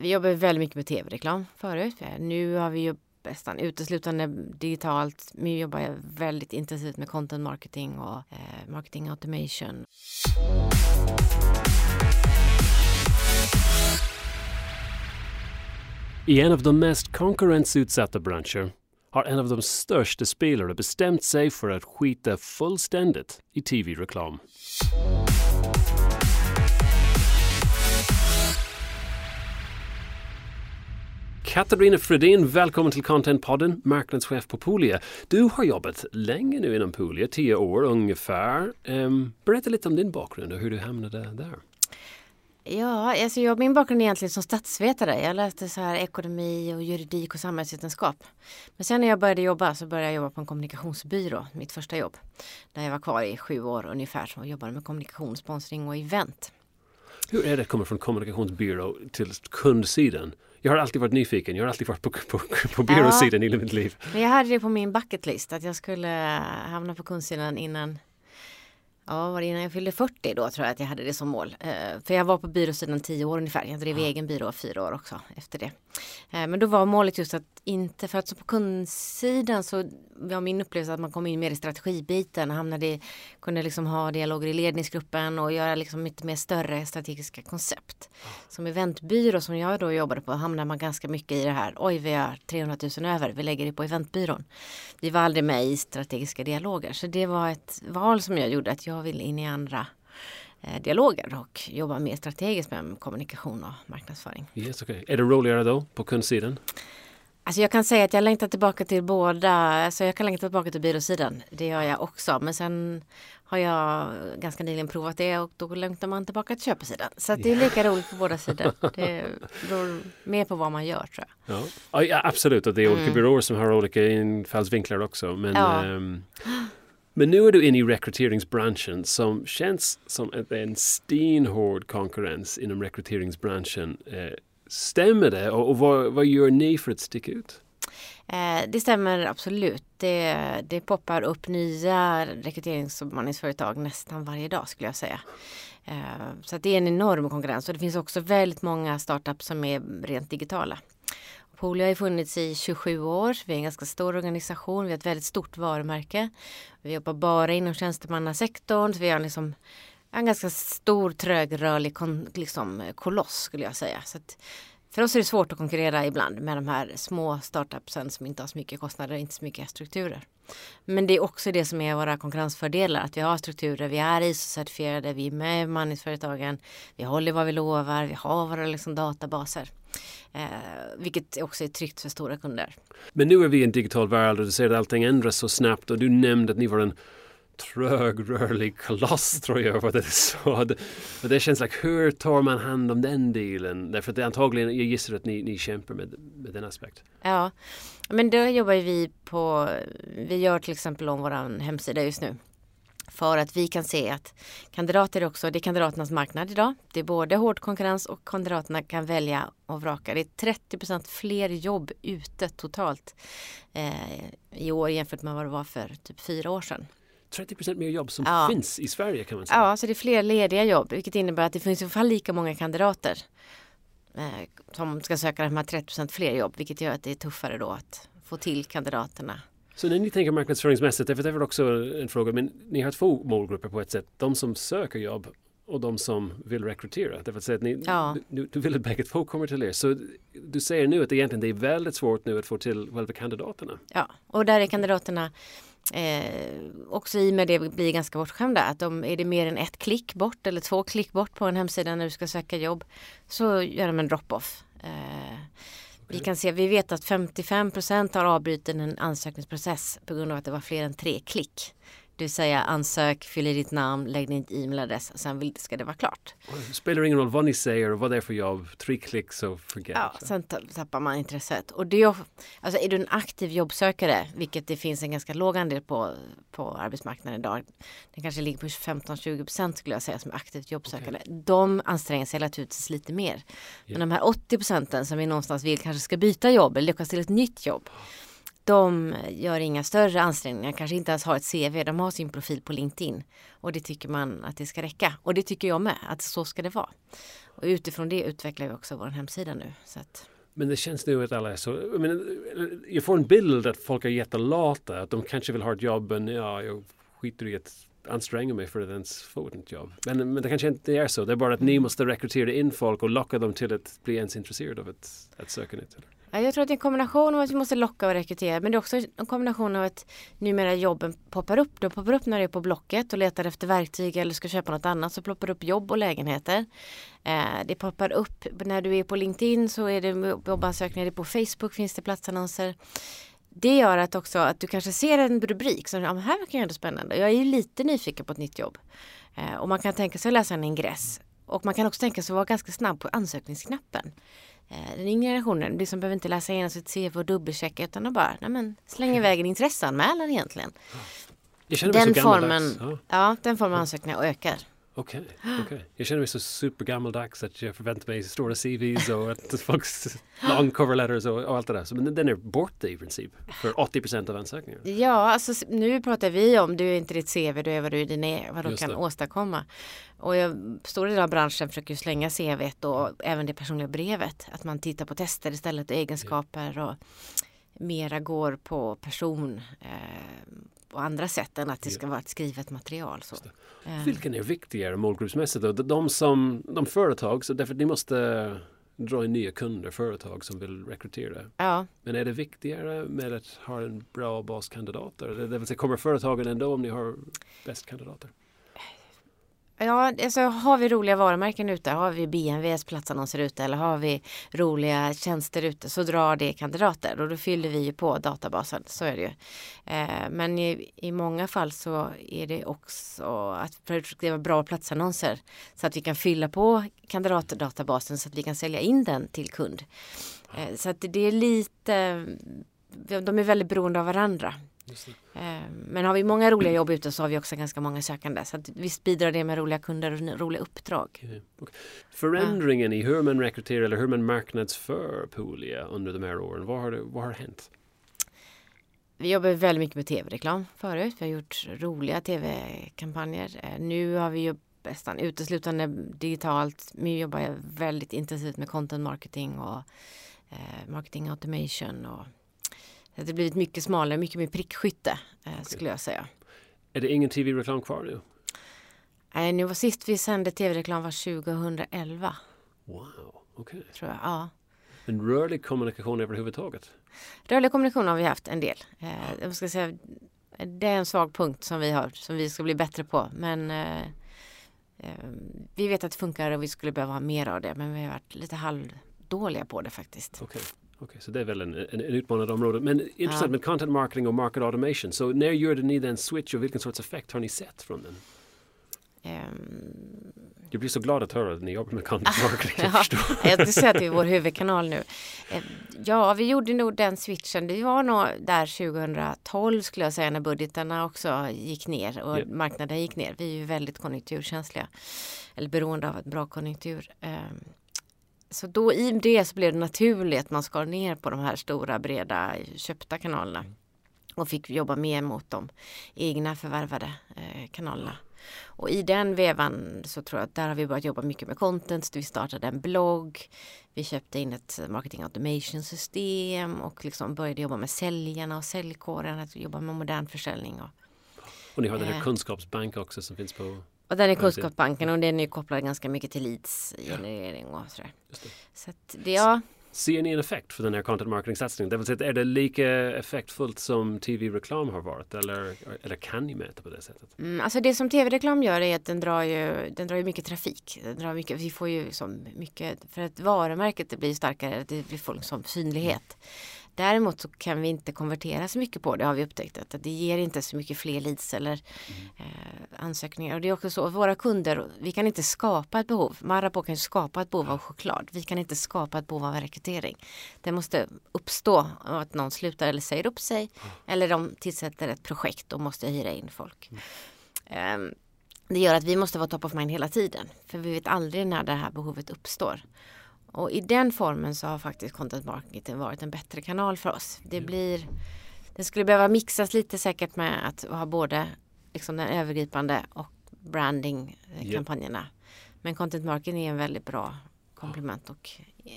Vi jobbade väldigt mycket med tv-reklam förut. Nu har vi ju nästan uteslutande digitalt. Vi jobbar väldigt intensivt med content marketing och eh, marketing automation. I en av de mest konkurrensutsatta branscher har en av de största spelare bestämt sig för att skita fullständigt i tv-reklam. Katarina Fredin, välkommen till Contentpodden, marknadschef på Polia. Du har jobbat länge nu inom Polia, tio år ungefär. Um, berätta lite om din bakgrund och hur du hamnade där. Ja, alltså jag, min bakgrund är egentligen som statsvetare. Jag läste så här ekonomi och juridik och samhällsvetenskap. Men sen när jag började jobba så började jag jobba på en kommunikationsbyrå, mitt första jobb. Där jag var kvar i sju år ungefär och jobbade med kommunikation, sponsring och event. Hur är det att komma från kommunikationsbyrå till kundsidan? Jag har alltid varit nyfiken. Jag har alltid varit på, på, på byråsidan ja, i mitt liv. Men jag hade det på min bucketlist att jag skulle hamna på kundsidan innan Ja, var det innan jag fyllde 40 då tror jag att jag hade det som mål. Eh, för jag var på byråsidan 10 år ungefär. Jag drev ja. egen byrå fyra år också efter det. Eh, men då var målet just att inte, för att så på kundsidan så var min upplevelse att man kom in mer i strategibiten, hamnade i, kunde liksom ha dialoger i ledningsgruppen och göra liksom lite mer större strategiska koncept. Som eventbyrå som jag då jobbade på hamnar man ganska mycket i det här, oj vi har 300 000 över, vi lägger det på eventbyrån. Vi var aldrig med i strategiska dialoger så det var ett val som jag gjorde att jag ville in i andra eh, dialoger och jobba mer strategiskt med kommunikation och marknadsföring. Yes, okay. Är det roligare då på kundsidan? Alltså jag kan säga att jag längtar tillbaka till båda, alltså jag kan längta tillbaka till byråsidan. Det gör jag också. Men sen har jag ganska nyligen provat det och då längtar man tillbaka till köpesidan. Så det är lika roligt på båda sidor. Det beror mer på vad man gör tror jag. Ja, ja absolut och det är olika mm. byråer som har olika infallsvinklar också. Men, ja. ähm, men nu är du inne i rekryteringsbranschen som känns som en stenhård konkurrens inom rekryteringsbranschen. Eh, stämmer det och, och vad, vad gör ni för att sticka ut? Eh, det stämmer absolut. Det, det poppar upp nya rekryterings och bemanningsföretag nästan varje dag skulle jag säga. Eh, så det är en enorm konkurrens och det finns också väldigt många startups som är rent digitala. Polio har funnits i 27 år. Vi är en ganska stor organisation. Vi har ett väldigt stort varumärke. Vi jobbar bara inom tjänstemannasektorn. Så vi har liksom en ganska stor trögrörlig liksom, koloss skulle jag säga. Så för oss är det svårt att konkurrera ibland med de här små startupsen som inte har så mycket kostnader, inte så mycket strukturer. Men det är också det som är våra konkurrensfördelar, att vi har strukturer, vi är ISO-certifierade, vi är med i bemanningsföretagen, vi håller vad vi lovar, vi har våra liksom databaser. Eh, vilket också är tryggt för stora kunder. Men nu är vi i en digital värld och du ser att allting ändras så snabbt och du nämnde att ni var en trögrörlig koloss tror jag vad det så. Det, och det känns like, hur tar man hand om den delen? Därför att det antagligen, jag gissar att ni, ni kämpar med, med den aspekten. Ja, men då jobbar vi på, vi gör till exempel om vår hemsida just nu. För att vi kan se att kandidater också, det är kandidaternas marknad idag. Det är både hård konkurrens och kandidaterna kan välja och vraka. Det är 30% fler jobb ute totalt eh, i år jämfört med vad det var för typ fyra år sedan. 30% mer jobb som ja. finns i Sverige kan man säga. Ja, så det är fler lediga jobb, vilket innebär att det finns i alla fall lika många kandidater eh, som ska söka de här 30% fler jobb, vilket gör att det är tuffare då att få till kandidaterna. Så när ni tänker marknadsföringsmässigt, det är också en fråga, men ni har två målgrupper på ett sätt. De som söker jobb och de som vill rekrytera. Därför att säga att ni, ja. du, du vill att bägge två kommer till er. Så du säger nu att egentligen det är väldigt svårt nu att få till själva kandidaterna. Ja, och där är kandidaterna eh, också i och med det blir ganska bortskämda. Att de, är det mer än ett klick bort eller två klick bort på en hemsida när du ska söka jobb så gör de en drop-off. Eh, vi kan se, vi vet att 55% har avbrutit en ansökningsprocess på grund av att det var fler än tre klick. Det vill säga ansök, fyll i ditt namn, lägg din e-mailadress och sen ska det vara klart. Det spelar ingen roll vad ni säger och vad det är för jobb. Tre klick så forget. Ja, sen tappar man intresset. Och det är, alltså är du en aktiv jobbsökare, vilket det finns en ganska låg andel på, på arbetsmarknaden idag. Det kanske ligger på 15-20 procent skulle jag säga som aktivt jobbsökande. Okay. De anstränger sig naturligtvis lite mer. Yeah. Men de här 80 procenten som vi någonstans vill kanske ska byta jobb eller lyckas till ett nytt jobb de gör inga större ansträngningar, kanske inte ens har ett CV, de har sin profil på LinkedIn. Och det tycker man att det ska räcka. Och det tycker jag med, att så ska det vara. Och utifrån det utvecklar vi också vår hemsida nu. Så att... Men det känns nu att alla är så, jag, menar, jag får en bild att folk är jättelata, att de kanske vill ha ett jobb men ja, jag skiter i att anstränga mig för att ens få ett jobb. Men, men det kanske inte är så, det är bara att ni måste rekrytera in folk och locka dem till att bli ens intresserade av att, att söka nytt. Jag tror att det är en kombination av att vi måste locka och rekrytera men det är också en kombination av att numera jobben poppar upp. De poppar upp när du är på Blocket och letar efter verktyg eller ska köpa något annat så ploppar det upp jobb och lägenheter. Eh, det poppar upp när du är på LinkedIn så är det jobbansökningar. På Facebook finns det platsannonser. Det gör att också att du kanske ser en rubrik som ja, här verkar ändå spännande. Jag är ju lite nyfiken på ett nytt jobb. Eh, och man kan tänka sig att läsa en ingress. Och man kan också tänka sig att vara ganska snabb på ansökningsknappen. Eh, den yngre generationen liksom behöver inte läsa igenom sitt CV och dubbelchecka utan de bara nej men, släng iväg en intresseanmälan egentligen. den formen, ja. ja. den formen av ansökningar ökar. Okej, okay, okay, jag känner mig så supergammaldags att jag förväntar mig stora CVs och att folks long cover letters och, och, allt det där. Så, men den är borta i princip för 80 procent av ansökningarna. Ja, alltså nu pratar vi om du är inte ditt CV, du är vad du, din är, vad du kan åstadkomma. Och jag, stora delar av branschen försöker slänga CVt och även det personliga brevet. Att man tittar på tester istället och egenskaper och mera går på person eh, på andra sätt än att det ska vara ett skrivet material. Så. Eh. Vilken är viktigare målgruppsmässigt? Då? De, som, de företag, så därför ni måste dra in nya kunder, företag som vill rekrytera. Ja. Men är det viktigare med att ha en bra baskandidater? Det vill säga, kommer företagen ändå om ni har bäst kandidater? Ja, alltså har vi roliga varumärken ute, har vi BMWs platsannonser ute eller har vi roliga tjänster ute så drar det kandidater och då fyller vi ju på databasen, så är det ju. Eh, men i, i många fall så är det också att skriva bra platsannonser så att vi kan fylla på kandidatdatabasen så att vi kan sälja in den till kund. Eh, så att det är lite, de är väldigt beroende av varandra. Eh, men har vi många roliga jobb ute så har vi också ganska många sökande. Så att visst bidrar det med roliga kunder och roliga uppdrag. Okay. Okay. Förändringen i hur man rekryterar eller hur man marknadsför Poolia under de här åren, vad har, det, vad har hänt? Vi jobbar väldigt mycket med tv-reklam förut. Vi har gjort roliga tv-kampanjer. Eh, nu har vi ju nästan uteslutande digitalt. Nu jobbar väldigt intensivt med content marketing och eh, marketing automation och det har blivit mycket smalare, mycket mer prickskytte eh, okay. skulle jag säga. Är det ingen tv-reklam kvar nu? Nej, nu var sist vi sände tv-reklam var 2011. Wow, okej. Okay. Tror jag, ja. Men rörlig kommunikation överhuvudtaget? Rörlig kommunikation har vi haft en del. Eh, jag ska säga, det är en svag punkt som vi har, som vi ska bli bättre på. Men eh, eh, vi vet att det funkar och vi skulle behöva ha mer av det. Men vi har varit lite halvdåliga på det faktiskt. Okay. Okej, så det är väl en, en, en utmanande område. Men intressant ja. med content marketing och market automation. Så när gjorde ni den switch och vilken sorts effekt har ni sett från den? Um, jag blir så glad att höra att ni jobbar med content marketing. ja, jag ser att det är vår huvudkanal nu. Ehm, ja, vi gjorde nog den switchen. Det var nog där 2012 skulle jag säga när budgetarna också gick ner och yeah. marknaden gick ner. Vi är ju väldigt konjunkturkänsliga. Eller beroende av en bra konjunktur. Så då i det så blev det naturligt att man skar ner på de här stora breda köpta kanalerna. Och fick jobba mer mot de egna förvärvade eh, kanalerna. Och i den vevan så tror jag att där har vi börjat jobba mycket med content. Vi startade en blogg. Vi köpte in ett marketing automation system och liksom började jobba med säljarna och säljkåren. Att jobba med modern försäljning. Och, och ni har den här eh, kunskapsbank också som finns på och den är Kunskapsbanken och den är kopplad ganska mycket till leads-generering och sådär. Så att det, ja. Ser ni en effekt för den här content marketing-satsningen? Det vill säga, är det lika effektfullt som tv-reklam har varit? Eller, eller kan ni mäta på det sättet? Mm, alltså det som tv-reklam gör är att den drar ju, den drar ju mycket trafik. Den drar mycket, vi får ju som mycket, för att varumärket blir starkare, det blir folk som synlighet. Mm. Däremot så kan vi inte konvertera så mycket på det har vi upptäckt. Att det ger inte så mycket fler leads eller mm. eh, ansökningar. Och det är också så att våra kunder, vi kan inte skapa ett behov. Marabou kan skapa ett behov av choklad. Vi kan inte skapa ett behov av rekrytering. Det måste uppstå att någon slutar eller säger upp sig. Mm. Eller de tillsätter ett projekt och måste hyra in folk. Mm. Eh, det gör att vi måste vara top of mind hela tiden. För vi vet aldrig när det här behovet uppstår. Och i den formen så har faktiskt content marketing varit en bättre kanal för oss. Det blir det skulle behöva mixas lite säkert med att ha både liksom den övergripande och branding-kampanjerna. Yeah. Men content marketing är en väldigt bra komplement och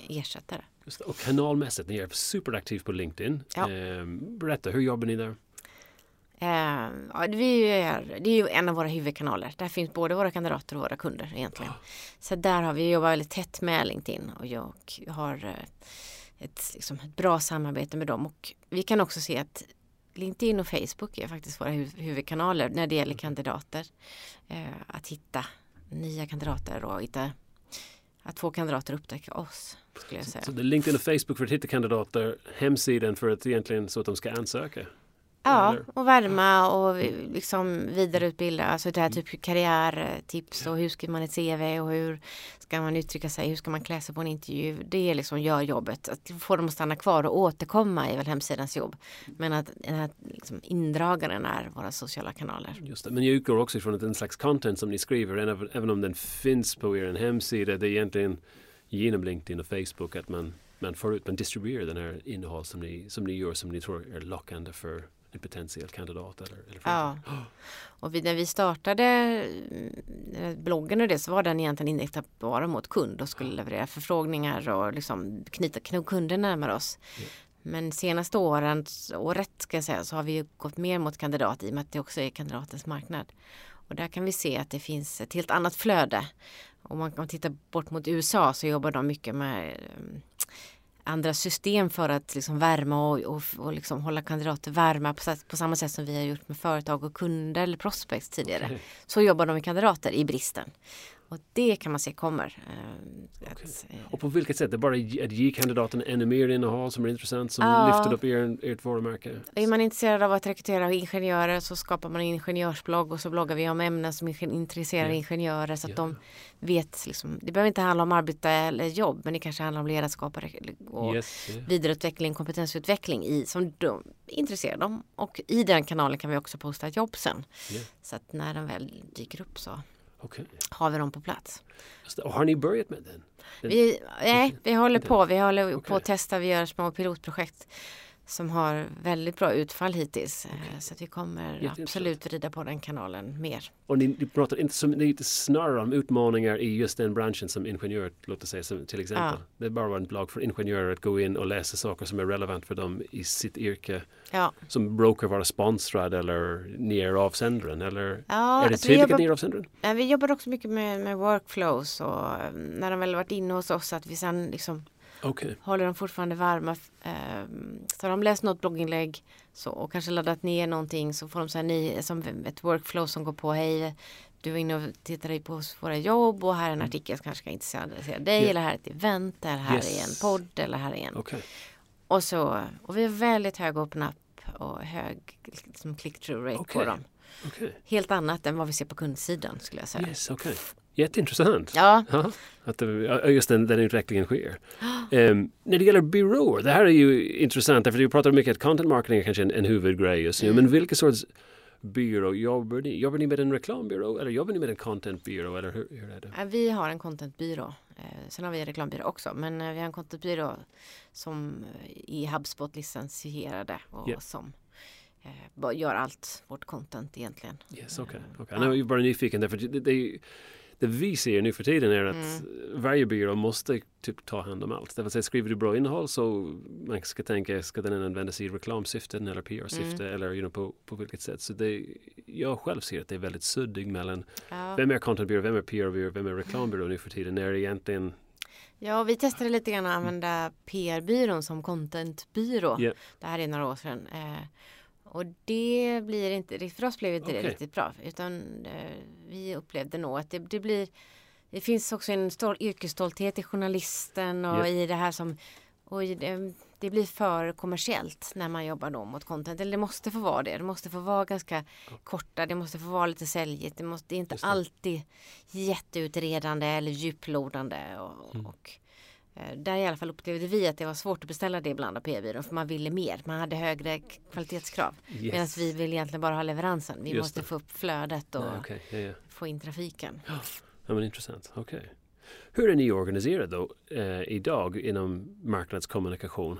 ersättare. Just det. Och kanalmässigt, ni är superaktiv på LinkedIn. Ja. Eh, berätta, hur jobbar ni där? Eh, ja, vi är, det är ju en av våra huvudkanaler. Där finns både våra kandidater och våra kunder egentligen. Oh. Så där har vi jobbat väldigt tätt med LinkedIn och jag har eh, ett, liksom, ett bra samarbete med dem. Och vi kan också se att LinkedIn och Facebook är faktiskt våra huvudkanaler när det gäller kandidater. Eh, att hitta nya kandidater och hitta, att få kandidater upptäcka oss. Skulle jag säga. Så, så LinkedIn och Facebook för att hitta kandidater, hemsidan för att egentligen så att de ska ansöka? Ja, och värma och liksom vidareutbilda. Alltså det här typ karriärtips och hur skriver man ett CV och hur ska man uttrycka sig, hur ska man klä sig på en intervju. Det är liksom gör jobbet. Att få dem att stanna kvar och återkomma är väl hemsidans jobb. Men att den här liksom indragaren är våra sociala kanaler. Just det, men jag utgår också från att den slags content som ni skriver, även om den finns på er hemsida, det är egentligen genom LinkedIn och Facebook att man, man får ut, man distribuerar den här innehåll som ni, som ni gör som ni tror är lockande för en potentiell kandidat? Eller, eller ja. Och vi, när vi startade eh, bloggen och det så var den egentligen inriktad bara mot kund och skulle leverera förfrågningar och liksom knyta kunder närmare oss. Ja. Men senaste åren, året ska jag säga, så har vi gått mer mot kandidat i och med att det också är kandidatens marknad. Och där kan vi se att det finns ett helt annat flöde. Om man kan titta bort mot USA så jobbar de mycket med eh, andra system för att liksom värma och, och, och liksom hålla kandidater varma på, på, samma sätt som vi har gjort med företag och kunder eller prospects tidigare. Så jobbar de med kandidater i bristen. Och det kan man se kommer. Eh, okay. Att, eh, och på vilket sätt? Det är bara att ge kandidaten ännu mer innehåll som är intressant som ja. lyfter upp er, ert varumärke? Är man intresserad av att rekrytera ingenjörer så skapar man en ingenjörsblogg och så bloggar vi om ämnen som intresserar yeah. ingenjörer så att yeah. de vet liksom, det behöver inte handla om arbete eller jobb men det kanske handlar om ledarskap och yes, yeah. vidareutveckling, kompetensutveckling i, som de intresserar dem. Och i den kanalen kan vi också posta jobb sen. Så att när den väl dyker upp så Okay. Har vi dem på plats. Och har ni börjat med den? den vi, nej, vi håller på. Vi håller okay. på att testa. Vi gör små pilotprojekt som har väldigt bra utfall hittills. Okay. Så att vi kommer absolut rida på den kanalen mer. Och ni, ni pratar inte, som, ni inte snarare om utmaningar i just den branschen som ingenjör, låt oss säga som, till exempel. Ja. Det är bara en blogg för ingenjörer att gå in och läsa saker som är relevant för dem i sitt yrke. Ja. Som råkar vara sponsrad eller ni är avsändaren eller ja, är det tydligt att ni är avsändaren? Vi jobbar också mycket med, med workflows och när de väl varit inne hos oss att vi sen liksom Okay. Håller de fortfarande varma. Eh, så har de läst något blogginlägg så, och kanske laddat ner någonting så får de så här, ni, som ett workflow som går på hej du är inne och tittar på våra jobb och här är en mm. artikel som kanske ska intressera dig yeah. eller här är ett event eller här yes. är en podd eller här är en. Okay. Och så och vi har väldigt hög open up och hög liksom, click-through rate okay. på dem. Okay. Helt annat än vad vi ser på kundsidan skulle jag säga. Yes, okay. Jätteintressant. Ja. ja att det, just den, den utvecklingen sker. Um, när det gäller byråer, det här är ju intressant för du pratar mycket att content marketing är kanske en, en huvudgrej just nu. Mm. Men vilka sorts byrå jobbar ni? Jobbar ni med en reklambyrå eller jobbar ni med en contentbyrå? Eller hur, hur är det? Vi har en contentbyrå. Eh, sen har vi en reklambyrå också. Men eh, vi har en contentbyrå som är HubSpot licensierade och yeah. som gör allt vårt content egentligen. Yes, okay. okay. Ja. Jag är bara nyfiken därför det, det, det vi ser nu för tiden är att mm. varje byrå måste typ ta hand om allt. Det vill säga skriver du bra innehåll så man ska tänka, ska den användas i reklamsyften eller PR-syfte mm. eller you know, på, på vilket sätt. Så det, jag själv ser att det är väldigt suddig mellan ja. vem är contentbyrå, vem är PR-byrå, vem är reklambyrå nu för tiden. När egentligen Ja, vi testade lite grann att använda PR-byrån som contentbyrå. Yeah. Det här är några år sedan. Eh, och det blir inte, för oss blev inte okay. det riktigt bra. Utan eh, vi upplevde nog att det, det, blir Det finns också en stor yrkesstolthet i journalisten och yeah. i det här som och det, det, blir för kommersiellt när man jobbar då mot content. Eller det måste få vara det. Det måste få vara ganska korta. Det måste få vara lite säljigt. Det, måste, det är inte alltid jätteutredande eller djuplodande. Och, mm. och där i alla fall upplevde vi att det var svårt att beställa det ibland av PR-byrån för man ville mer. Man hade högre kvalitetskrav. Yes. Medan vi vill egentligen bara ha leveransen. Vi Just måste det. få upp flödet och Nej, okay. ja, ja. få in trafiken. Ja, men intressant. Okay. Hur är ni organiserade då eh, idag inom marknadskommunikation?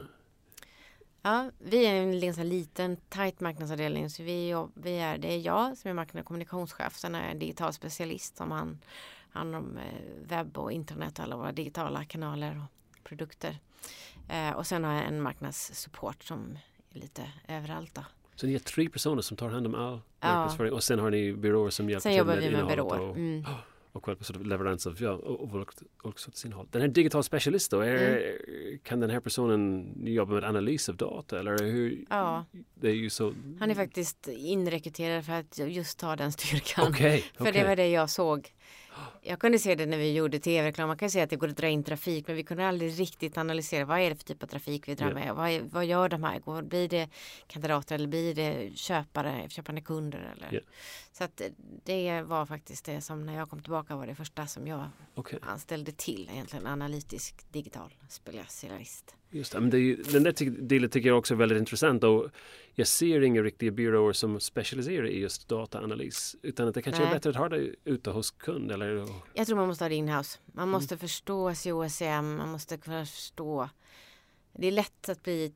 Ja, vi är en liksom liten tajt marknadsavdelning så vi, vi är, det är jag som är marknad och kommunikationschef. Sen är jag en digital specialist som han hand om eh, webb och internet och alla våra digitala kanaler och produkter. Eh, och sen har jag en marknadssupport som är lite överallt. Då. Så ni är tre personer som tar hand om all marknadsföring ja. och sen har ni byråer som hjälper till med innehållet? Sen jobbar vi med byråer. Och, mm. och på sort leverans av ja, och, och, och innehåll. Den här digital specialist då, är, mm. kan den här personen jobba med analys av data eller hur? Ja. Det är ju så... Han är faktiskt inrekryterad för att just ta den styrkan. Okay, för okay. det var det jag såg jag kunde se det när vi gjorde tv-reklam. Man kan se att det går att dra in trafik men vi kunde aldrig riktigt analysera vad är det för typ av trafik vi drar yeah. med. Vad, är, vad gör de här? Går, blir det kandidater eller blir det köpare, köpande kunder? Eller? Yeah. Så att det var faktiskt det som när jag kom tillbaka var det första som jag okay. anställde till egentligen analytisk digital specialist. Just det, men det är, den där delen tycker jag också är väldigt intressant och jag ser inga riktiga byråer som specialiserar i just dataanalys utan att det kanske Nej. är bättre att ha det ute hos kund eller? Jag tror man måste ha det inhouse. Man måste mm. förstå COSM, man måste förstå det är lätt att bli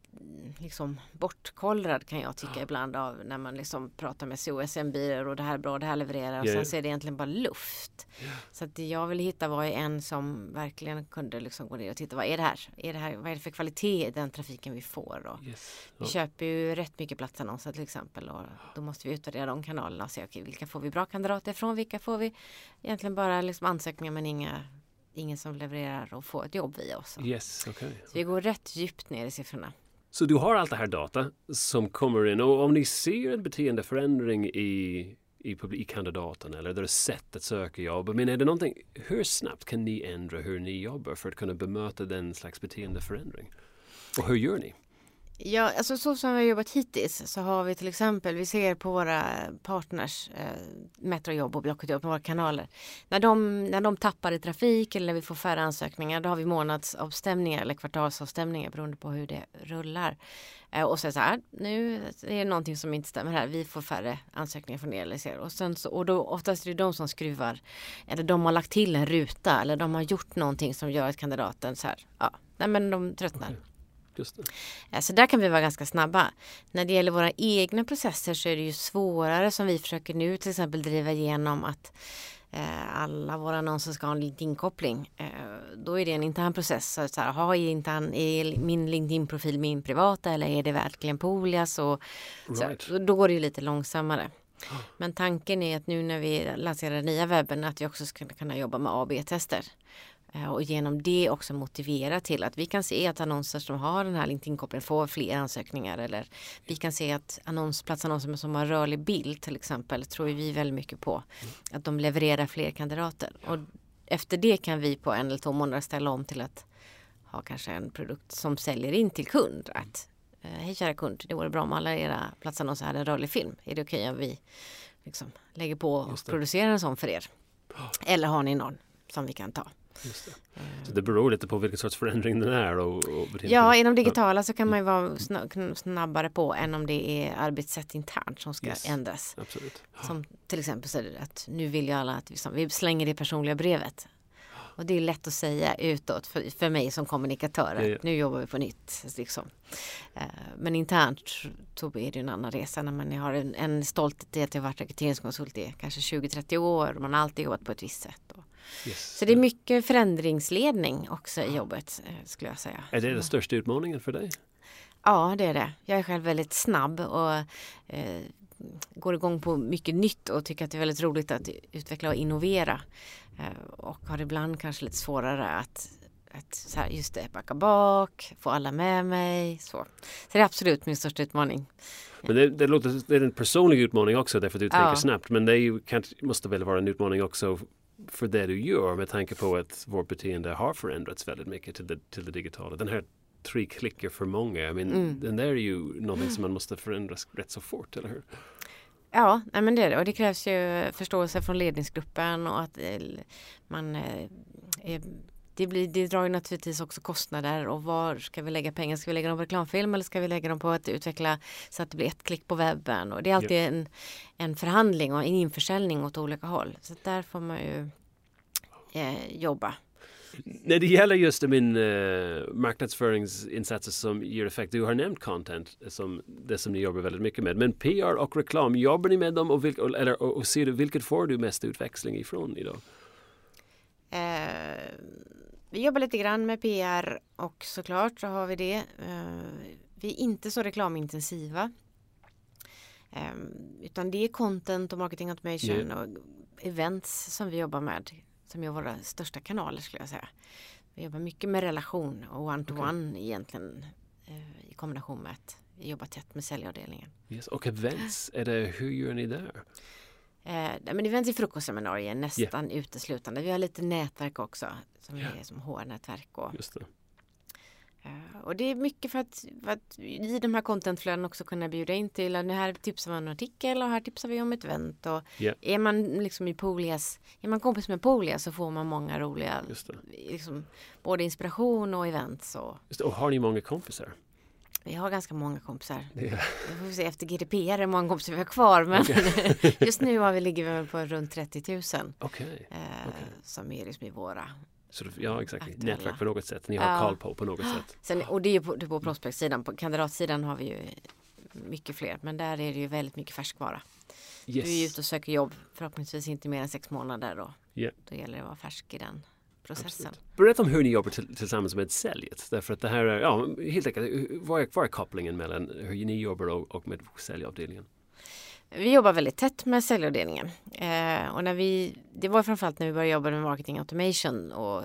liksom bortkollrad kan jag tycka ibland av när man liksom pratar med COSM-byråer och det här är bra, det här levererar och yeah. sen så är det egentligen bara luft. Yeah. Så att jag vill hitta vad är en som verkligen kunde liksom gå ner och titta vad är det här? Är det här vad är det för kvalitet i den trafiken vi får? Och yes. Vi köper ju rätt mycket platsannonser till exempel och då måste vi utvärdera de kanalerna och se okay, vilka får vi bra kandidater ifrån? Vilka får vi egentligen bara liksom ansökningar men inga ingen som levererar och får ett jobb via oss. Yes, okay. Så vi går rätt djupt ner i siffrorna. Så du har allt det här data som kommer in och om ni ser en beteendeförändring i, i, i kandidaten eller deras sätt att söka jobb. Men är det någonting, hur snabbt kan ni ändra hur ni jobbar för att kunna bemöta den slags beteendeförändring? Och hur gör ni? Ja, alltså så som vi har jobbat hittills så har vi till exempel, vi ser på våra partners, eh, Metrojobb och Blocketjobb, på våra kanaler. När de, när de tappar i trafik eller när vi får färre ansökningar då har vi månadsavstämningar eller kvartalsavstämningar beroende på hur det rullar. Eh, och så, så här, nu är det någonting som inte stämmer här, vi får färre ansökningar från er eller och, sen så, och då oftast är det de som skruvar eller de har lagt till en ruta eller de har gjort någonting som gör att kandidaten så här, ja, nej men de tröttnar. Just det. Så där kan vi vara ganska snabba. När det gäller våra egna processer så är det ju svårare som vi försöker nu till exempel driva igenom att eh, alla våra annonser ska ha en LinkedIn-koppling. Eh, då är det en intern process. Så, så här, ha, är, intern, är min LinkedIn-profil min privata eller är det verkligen Polias? Och, right. så, då går det ju lite långsammare. Men tanken är att nu när vi lanserar nya webben att vi också ska kunna jobba med AB-tester. Eh, och genom det också motivera till att vi kan se att annonser som har den här LinkedIn-kopplingen får fler ansökningar. Eller vi kan se att annons, platsannonser som har rörlig bild till exempel tror vi väldigt mycket på. Att de levererar fler kandidater. Och efter det kan vi på en eller två månader ställa om till att ha kanske en produkt som säljer in till kund. Att eh, Hej kära kund, det vore bra om alla era platsannonser hade en rörlig film. Är det okej okay om vi liksom lägger på och producerar en sån för er? Eller har ni någon som vi kan ta? Det. Så det beror lite på vilken sorts förändring den är. Och, och ja, inom digitala så kan man ju vara snabbare på än om det är arbetssätt internt som ska yes, ändras. Absolut. Som till exempel så att nu vill ju alla att vi, vi slänger det personliga brevet. Och det är lätt att säga utåt för, för mig som kommunikatör att ja, ja. nu jobbar vi på nytt. Liksom. Eh, men internt så är det en annan resa när man har en, en stolthet i att jag varit rekryteringskonsult i kanske 20-30 år och man har alltid jobbat på ett visst sätt. Och, Yes. Så det är mycket förändringsledning också i jobbet eh, skulle jag säga. Är det den största utmaningen för dig? Ja, det är det. Jag är själv väldigt snabb och eh, går igång på mycket nytt och tycker att det är väldigt roligt att utveckla och innovera. Eh, och har ibland kanske lite svårare att, att så här, just det, backa bak, få alla med mig. Så, så det är absolut min största utmaning. Men det, det, låter, det är en personlig utmaning också därför att du tänker ja. snabbt. Men det ju, måste väl vara en utmaning också för det du gör med tanke på att vårt beteende har förändrats väldigt mycket till det, till det digitala. Den här tre klickar för många, I mean, mm. den där är ju någonting som man måste förändra rätt så fort, eller hur? Ja, men det är det. Och det krävs ju förståelse från ledningsgruppen och att eh, man eh, är det, blir, det drar ju naturligtvis också kostnader och var ska vi lägga pengar? Ska vi lägga dem på reklamfilm eller ska vi lägga dem på att utveckla så att det blir ett klick på webben? Och det är alltid yeah. en, en förhandling och en införsäljning åt olika håll. Så där får man ju eh, jobba. När det gäller just min uh, marknadsföringsinsatser som ger effekt, du har nämnt content som det som ni jobbar väldigt mycket med. Men PR och reklam, jobbar ni med dem och, vilk, eller, och, och ser du vilket får du mest utväxling ifrån idag? Eh, vi jobbar lite grann med PR och såklart så har vi det. Eh, vi är inte så reklamintensiva. Eh, utan det är content och marketing automation yeah. och events som vi jobbar med. Som är våra största kanaler skulle jag säga. Vi jobbar mycket med relation och one-to-one okay. egentligen eh, i kombination med att vi jobbar tätt med säljavdelningen. Yes. Och events, är det, hur gör ni där? Eh, men events är frukostseminarier nästan yeah. uteslutande. Vi har lite nätverk också som yeah. är som HR-nätverk. Och, det. Eh, och det är mycket för att, för att i de här contentflöden också kunna bjuda in till att här tipsar man om en artikel och här tipsar vi om ett event. Och yeah. Är man liksom i Polias, är man kompis med Polia så får man många roliga, liksom, både inspiration och events. Och, det. och har ni många kompisar? Vi har ganska många kompisar. Yeah. Vi får se efter GDPR hur många kompisar vi har kvar. Men okay. just nu har vi, ligger vi på runt 30 000. Okay. Eh, okay. Som är liksom i våra så, ja exakt, aktuella. nätverk på något sätt. Ni har ja. koll på på något sätt. Sen, och det är ju på, på prospektsidan. På kandidatsidan har vi ju mycket fler. Men där är det ju väldigt mycket färskvara. Yes. Du är ute och söker jobb förhoppningsvis inte mer än sex månader då. Yeah. Då gäller det att vara färsk i den processen. Absolut. Berätta om hur ni jobbar tillsammans med säljet. Därför att det här är, ja, helt enkelt, vad är, vad är kopplingen mellan hur ni jobbar och, och med säljavdelningen? Vi jobbar väldigt tätt med säljavdelningen. Eh, och när vi, det var framförallt när vi började jobba med marketing automation och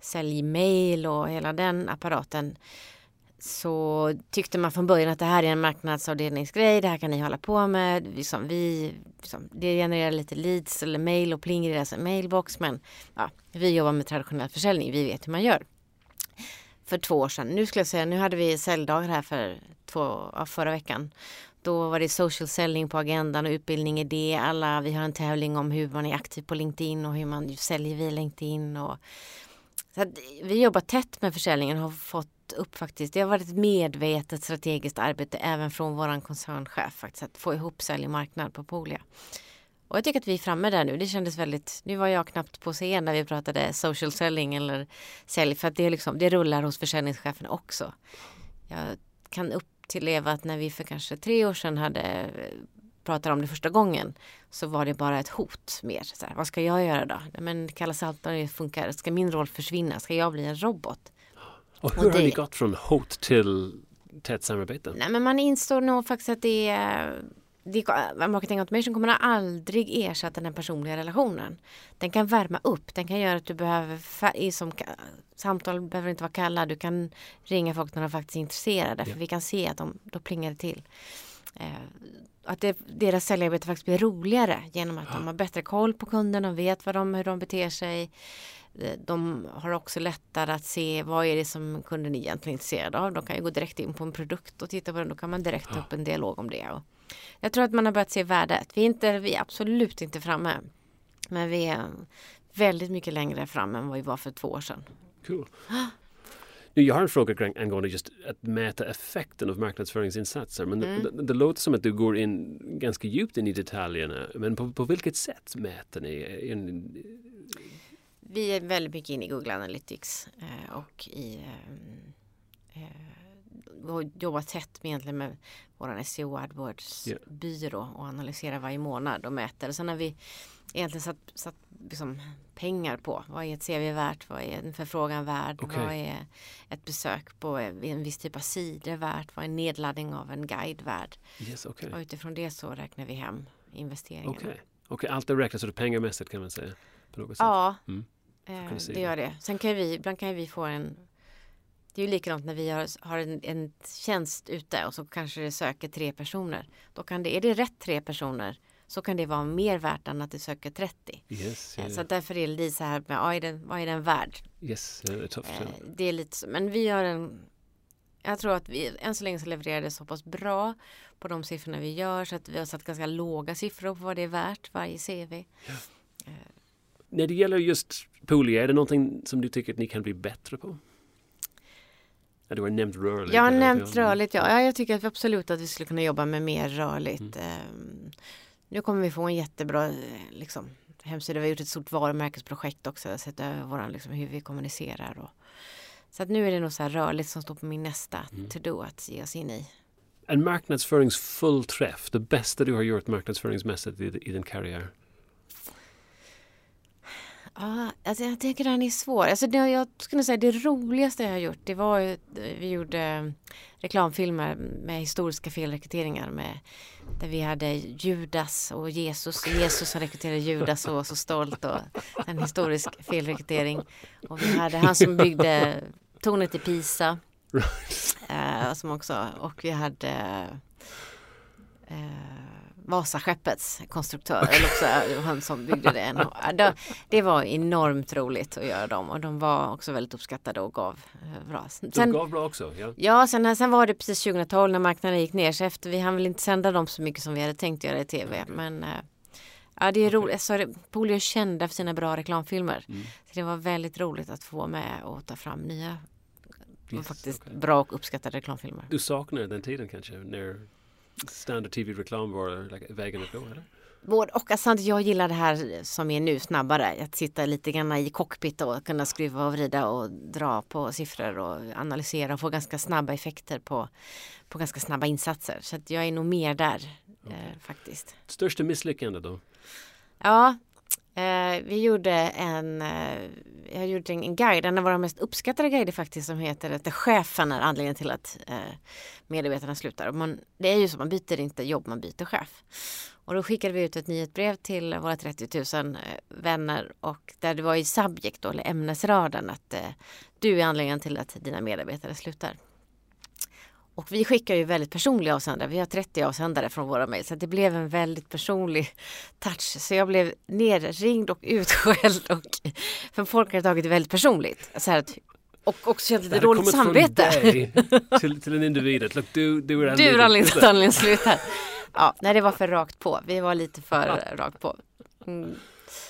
säljmail och hela den apparaten så tyckte man från början att det här är en marknadsavdelningsgrej, det här kan ni hålla på med. Liksom, vi, liksom, det genererar lite leads eller mail och pling i deras mailbox men ja, vi jobbar med traditionell försäljning, vi vet hur man gör. För två år sedan, nu skulle jag säga, nu hade vi säljdagar här för två, ja, förra veckan. Då var det social selling på agendan och utbildning i det. Alla, vi har en tävling om hur man är aktiv på LinkedIn och hur man säljer via LinkedIn. Och, så vi jobbar tätt med försäljningen och har fått upp faktiskt. Det har varit ett medvetet strategiskt arbete även från våran koncernchef faktiskt att få ihop sälj och marknad på Polia. Och jag tycker att vi är framme där nu. Det kändes väldigt, nu var jag knappt på scen när vi pratade social selling eller sälj för att det, liksom, det rullar hos försäljningschefen också. Jag kan uppleva att när vi för kanske tre år sedan hade pratat om det första gången så var det bara ett hot mer. Så här, vad ska jag göra då? Men kalla Saltan funkar. Ska min roll försvinna? Ska jag bli en robot? Och hur och det, har ni gått från hot till tätt samarbete? Nej, men man instår nog faktiskt att det är det, marketing automation kommer aldrig ersätta den personliga relationen. Den kan värma upp, den kan göra att du behöver, som, samtal behöver inte vara kalla, du kan ringa folk när de faktiskt är intresserade, för vi kan se att de, då plingar det till. Eh, att det, deras säljarbete faktiskt blir roligare genom att de har bättre koll på kunderna, de vet vad de, hur de beter sig. Eh, de har också lättare att se vad är det som kunden egentligen är intresserad av. De kan ju gå direkt in på en produkt och titta på den. Då kan man direkt ta upp en dialog om det. Och jag tror att man har börjat se värdet. Vi är, inte, vi är absolut inte framme. Men vi är väldigt mycket längre fram än vad vi var för två år sedan. Cool. Nu, jag har en fråga angående just att mäta effekten av marknadsföringsinsatser. Men mm. det, det, låter som att du går in ganska djupt in i detaljerna. Men på, på vilket sätt mäter ni? In, vi är väldigt mycket inne i Google Analytics eh, och i eh, eh, jobbar tätt med, egentligen med vår SEO AdWords yeah. byrå och analyserar varje månad och mäter. Sen har vi egentligen satt, satt liksom pengar på. Vad är ett CV värt? Vad är en förfrågan värd? Okay. Vad är ett besök på en viss typ av sidor värt? Vad är nedladdning av en guide värd? Yes, okay. Och utifrån det så räknar vi hem investeringen. Okej, okay. okay. allt är räknat så det pengamässigt kan man säga? På något sätt. Ja, mm. eh, det gör det. Sen kan vi, ibland kan vi få en det är ju likadant när vi har, har en, en tjänst ute och så kanske det söker tre personer. Då kan det, är det rätt tre personer så kan det vara mer värt än att det söker 30. Yes, yeah. Så därför är det lite så här med vad är den, vad är den värd? Yes, är tufft. Eh, det är lite så, men vi har en jag tror att vi än så länge så levererar det så pass bra på de siffrorna vi gör så att vi har satt ganska låga siffror på vad det är värt varje CV. Eh. När det gäller just Poolia, är det någonting som du tycker att ni kan bli bättre på? Ja, du har nämnt rörligt. Jag har nämnt rörligt, ja. ja. Jag tycker att vi absolut att vi skulle kunna jobba med mer rörligt. Mm. Um, nu kommer vi få en jättebra liksom, hemsida. Vi har gjort ett stort varumärkesprojekt också. Sett över våran, liksom, hur vi kommunicerar. Och, så att nu är det nog så här rörligt som står på min nästa mm. to-do att ge oss in i. En marknadsföringsfull träff, det bästa du har gjort marknadsföringsmässigt i, i din karriär? Ja, alltså jag tycker den är svår. Alltså det, jag skulle säga det roligaste jag har gjort det var ju, vi gjorde mm, reklamfilmer med historiska felrekryteringar med där vi hade Judas och Jesus Jesus som rekryterade Judas och var så stolt och en historisk felrekrytering. Och vi hade han som byggde tornet i Pisa. Eh, som också, och vi hade eh, Vasaskeppets konstruktör, eller också han som byggde det. Det var enormt roligt att göra dem och de var också väldigt uppskattade och gav eh, bra. Sen, de gav bra också? Ja, ja sen, sen var det precis 2012 när marknaden gick ner så efter vi hann väl inte sända dem så mycket som vi hade tänkt göra i tv. Okay. Men eh, ja, det är okay. roligt. Så Polio är kända för sina bra reklamfilmer. Mm. Så det var väldigt roligt att få med och ta fram nya yes, faktiskt okay. bra och uppskattade reklamfilmer. Du saknar den tiden kanske? När standard tv-reklam var vägen att gå? Eller? Både och. Alltså, jag gillar det här som är nu snabbare. Att sitta lite grann i cockpit och kunna skruva och vrida och dra på siffror och analysera och få ganska snabba effekter på, på ganska snabba insatser. Så jag är nog mer där okay. eh, faktiskt. Största misslyckande då? Ja, Eh, vi gjorde en, eh, jag gjorde en guide, en av våra mest uppskattade guider faktiskt som heter att chefen är anledningen till att eh, medarbetarna slutar. man, det är ju så, man byter inte jobb, man byter chef. Och då skickade vi ut ett nyhetsbrev till våra 30 000 eh, vänner och där det var i subject då, eller ämnesraden att eh, du är anledningen till att dina medarbetare slutar. Och vi skickar ju väldigt personliga avsändare. Vi har 30 avsändare från våra mejl. Så det blev en väldigt personlig touch. Så jag blev nerringd och utskälld. Och, för folk hade tagit det väldigt personligt. Så här att, och också känt lite dåligt samvete. till, till en individ. Look, du, du är Du anledningen till att Ja, nej det var för rakt på. Vi var lite för rakt på. Mm.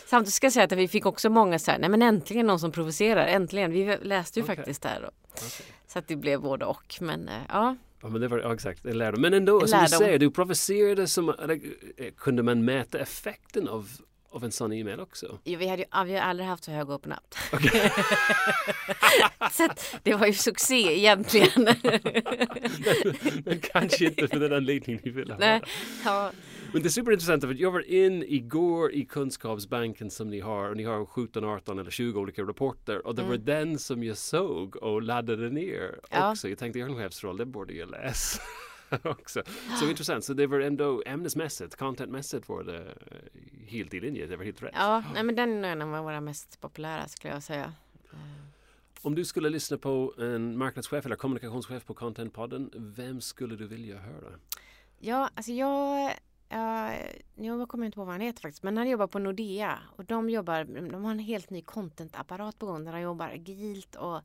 Samtidigt ska jag säga att vi fick också många så här, nej men äntligen någon som provocerar, äntligen. Vi läste ju okay. faktiskt där. Och, okay. Så att det blev både och. Men eh, ja. Ja men det var ja, exakt, en lärdom. Men ändå, som du säger, du provocerade som, eh, kunde man mäta effekten av, av en sån e-mail också? Jo, vi, hade ju, vi har aldrig haft så hög open up. Okay. så det var ju succé egentligen. men, men kanske inte för den anledningen vi ville ha. Nej, ja. Men det är superintressant för jag var in igår i kunskapsbanken som ni har och ni har 17, 18 eller 20 olika rapporter och det mm. var den som jag såg och laddade ner ja. också. Jag tänkte jag har en chefsroll, det borde jag läsa. också. Så intressant, så det var ändå ämnesmässigt, contentmässigt var det eh, helt i linje, det var helt rätt. Ja, nej, men den är en av våra mest populära skulle jag säga. Om du skulle lyssna på en marknadschef eller kommunikationschef på Contentpodden, vem skulle du vilja höra? Ja, alltså jag Uh, jag kommer inte på vad han heter faktiskt, men han jobbar på Nordea och de jobbar, de har en helt ny contentapparat på gång där de jobbar agilt och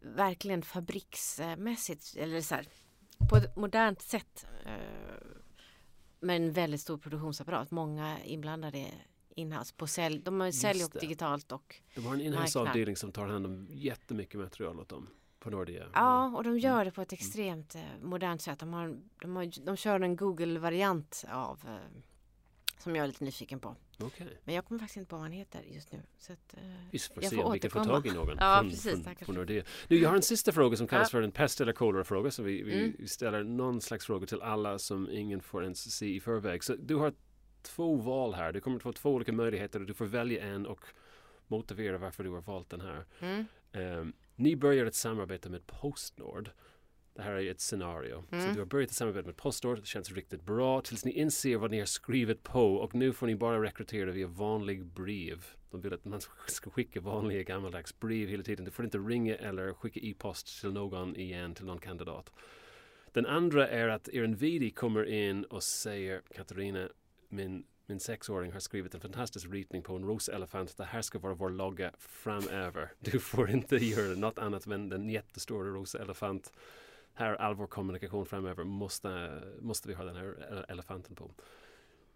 verkligen fabriksmässigt, eller så här, på ett modernt sätt. Uh, med en väldigt stor produktionsapparat, många inblandade inhouse på sälj. De säljer och digitalt och De har en inhouse-avdelning som tar hand om jättemycket material åt dem på Nordea. Ja, och de gör det på ett extremt eh, modernt sätt. De, har, de, har, de kör en Google-variant av eh, som jag är lite nyfiken på. Okay. Men jag kommer faktiskt inte på vad han heter just nu. Så att, eh, vi får se om vi kan få tag i någon ja, från, precis, från, från. Nu, jag har en sista fråga som kallas ja. för en pest eller kolera-fråga. Så vi, vi mm. ställer någon slags fråga till alla som ingen får ens se i förväg. Så du har två val här. Du kommer att få två olika möjligheter och du får välja en och motivera varför du har valt den här. Mm. Um, ni börjar ett samarbete med Postnord. Det här är ett scenario. Mm. Så du har börjat ett samarbete med Postnord. Det känns riktigt bra tills ni inser vad ni har skrivit på och nu får ni bara rekrytera via vanlig brev. De vill att man ska skicka vanliga gammaldags brev hela tiden. Du får inte ringa eller skicka e-post till någon igen, till någon kandidat. Den andra är att er VD kommer in och säger Katarina, min min sexåring har skrivit en fantastisk ritning på en roselefant. Det här ska vara vår logga framöver. Du får inte göra något annat än den jättestora roselefant. Här all vår kommunikation framöver måste, måste vi ha den här elefanten på.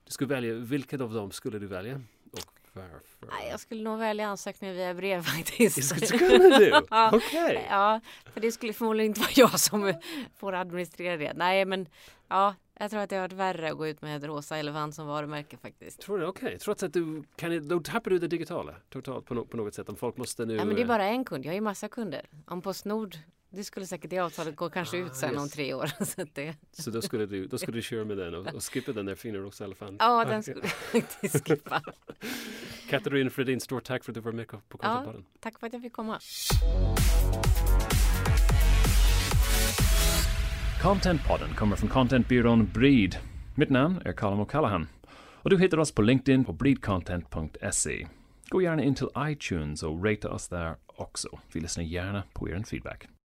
Du skulle välja, vilken av dem skulle du välja? Och Varför? Nej, jag skulle nog välja ansökningen via brev faktiskt. Det skulle du? Okej. Okay. Ja, för det skulle förmodligen inte vara jag som får administrera det. Nej, men ja, jag tror att det har varit värre att gå ut med ett rosa elefant som varumärke faktiskt. Tror du? Okej, okay. trots att du kan, då tappar du det digitala totalt på, no på något sätt om folk måste nu. Ja, men det är bara en kund. Jag har ju massa kunder. Om Postnord det skulle säkert det avtalet gå kanske ah, ut sen yes. om tre år. Så, det... så då skulle du, då skulle du köra med den och, och skippa den där fina rosa elefanten? Ja, den skulle jag faktiskt skippa. Katarina Fredin, stort tack för att du var med på Contentpodden. Ja, tack för att jag fick komma. Contentpodden kommer från contentbyrån Breed. Mitt namn är Colin O'Callaghan och du hittar oss på LinkedIn på breedcontent.se. Gå gärna in till iTunes och rata oss där också. Vi lyssnar gärna på er feedback.